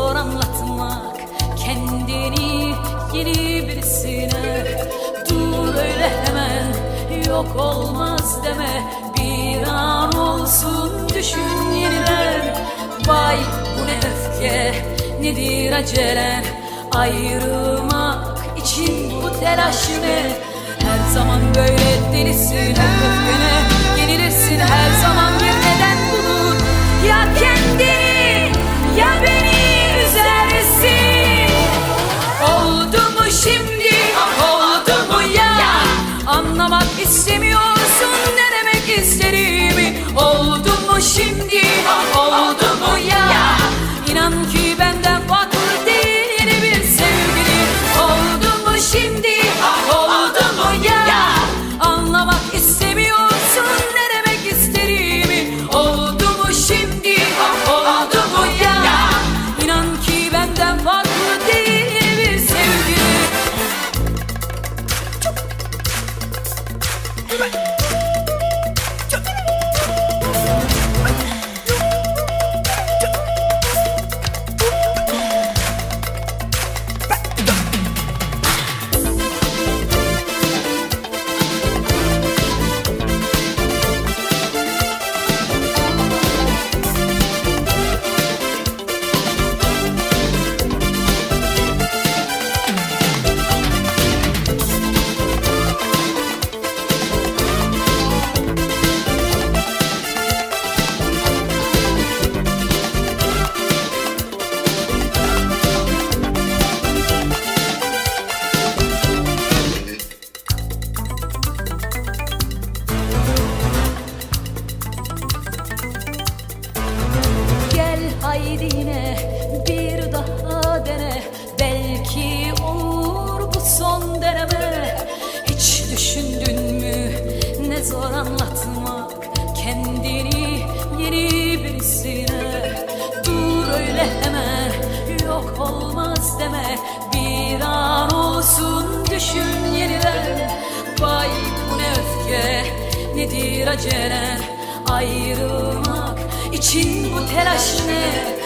zor anlatmak kendini yeni birisine. Dur öyle hemen yok olmaz deme. Bir an olsun düşün yeniden Vay bu ne öfke nedir acelen? Ayrılmak için bu telaş ne? Her zaman böyle delisin öfkene yenilirsin. Her zaman bir neden bulur. Ya 心底的 Yeni birisine Dur öyle hemen yok olmaz deme. Bir an olsun düşün yeniden. Vay bu ne öfke nedir acelen Ayrılmak için bu telaş ne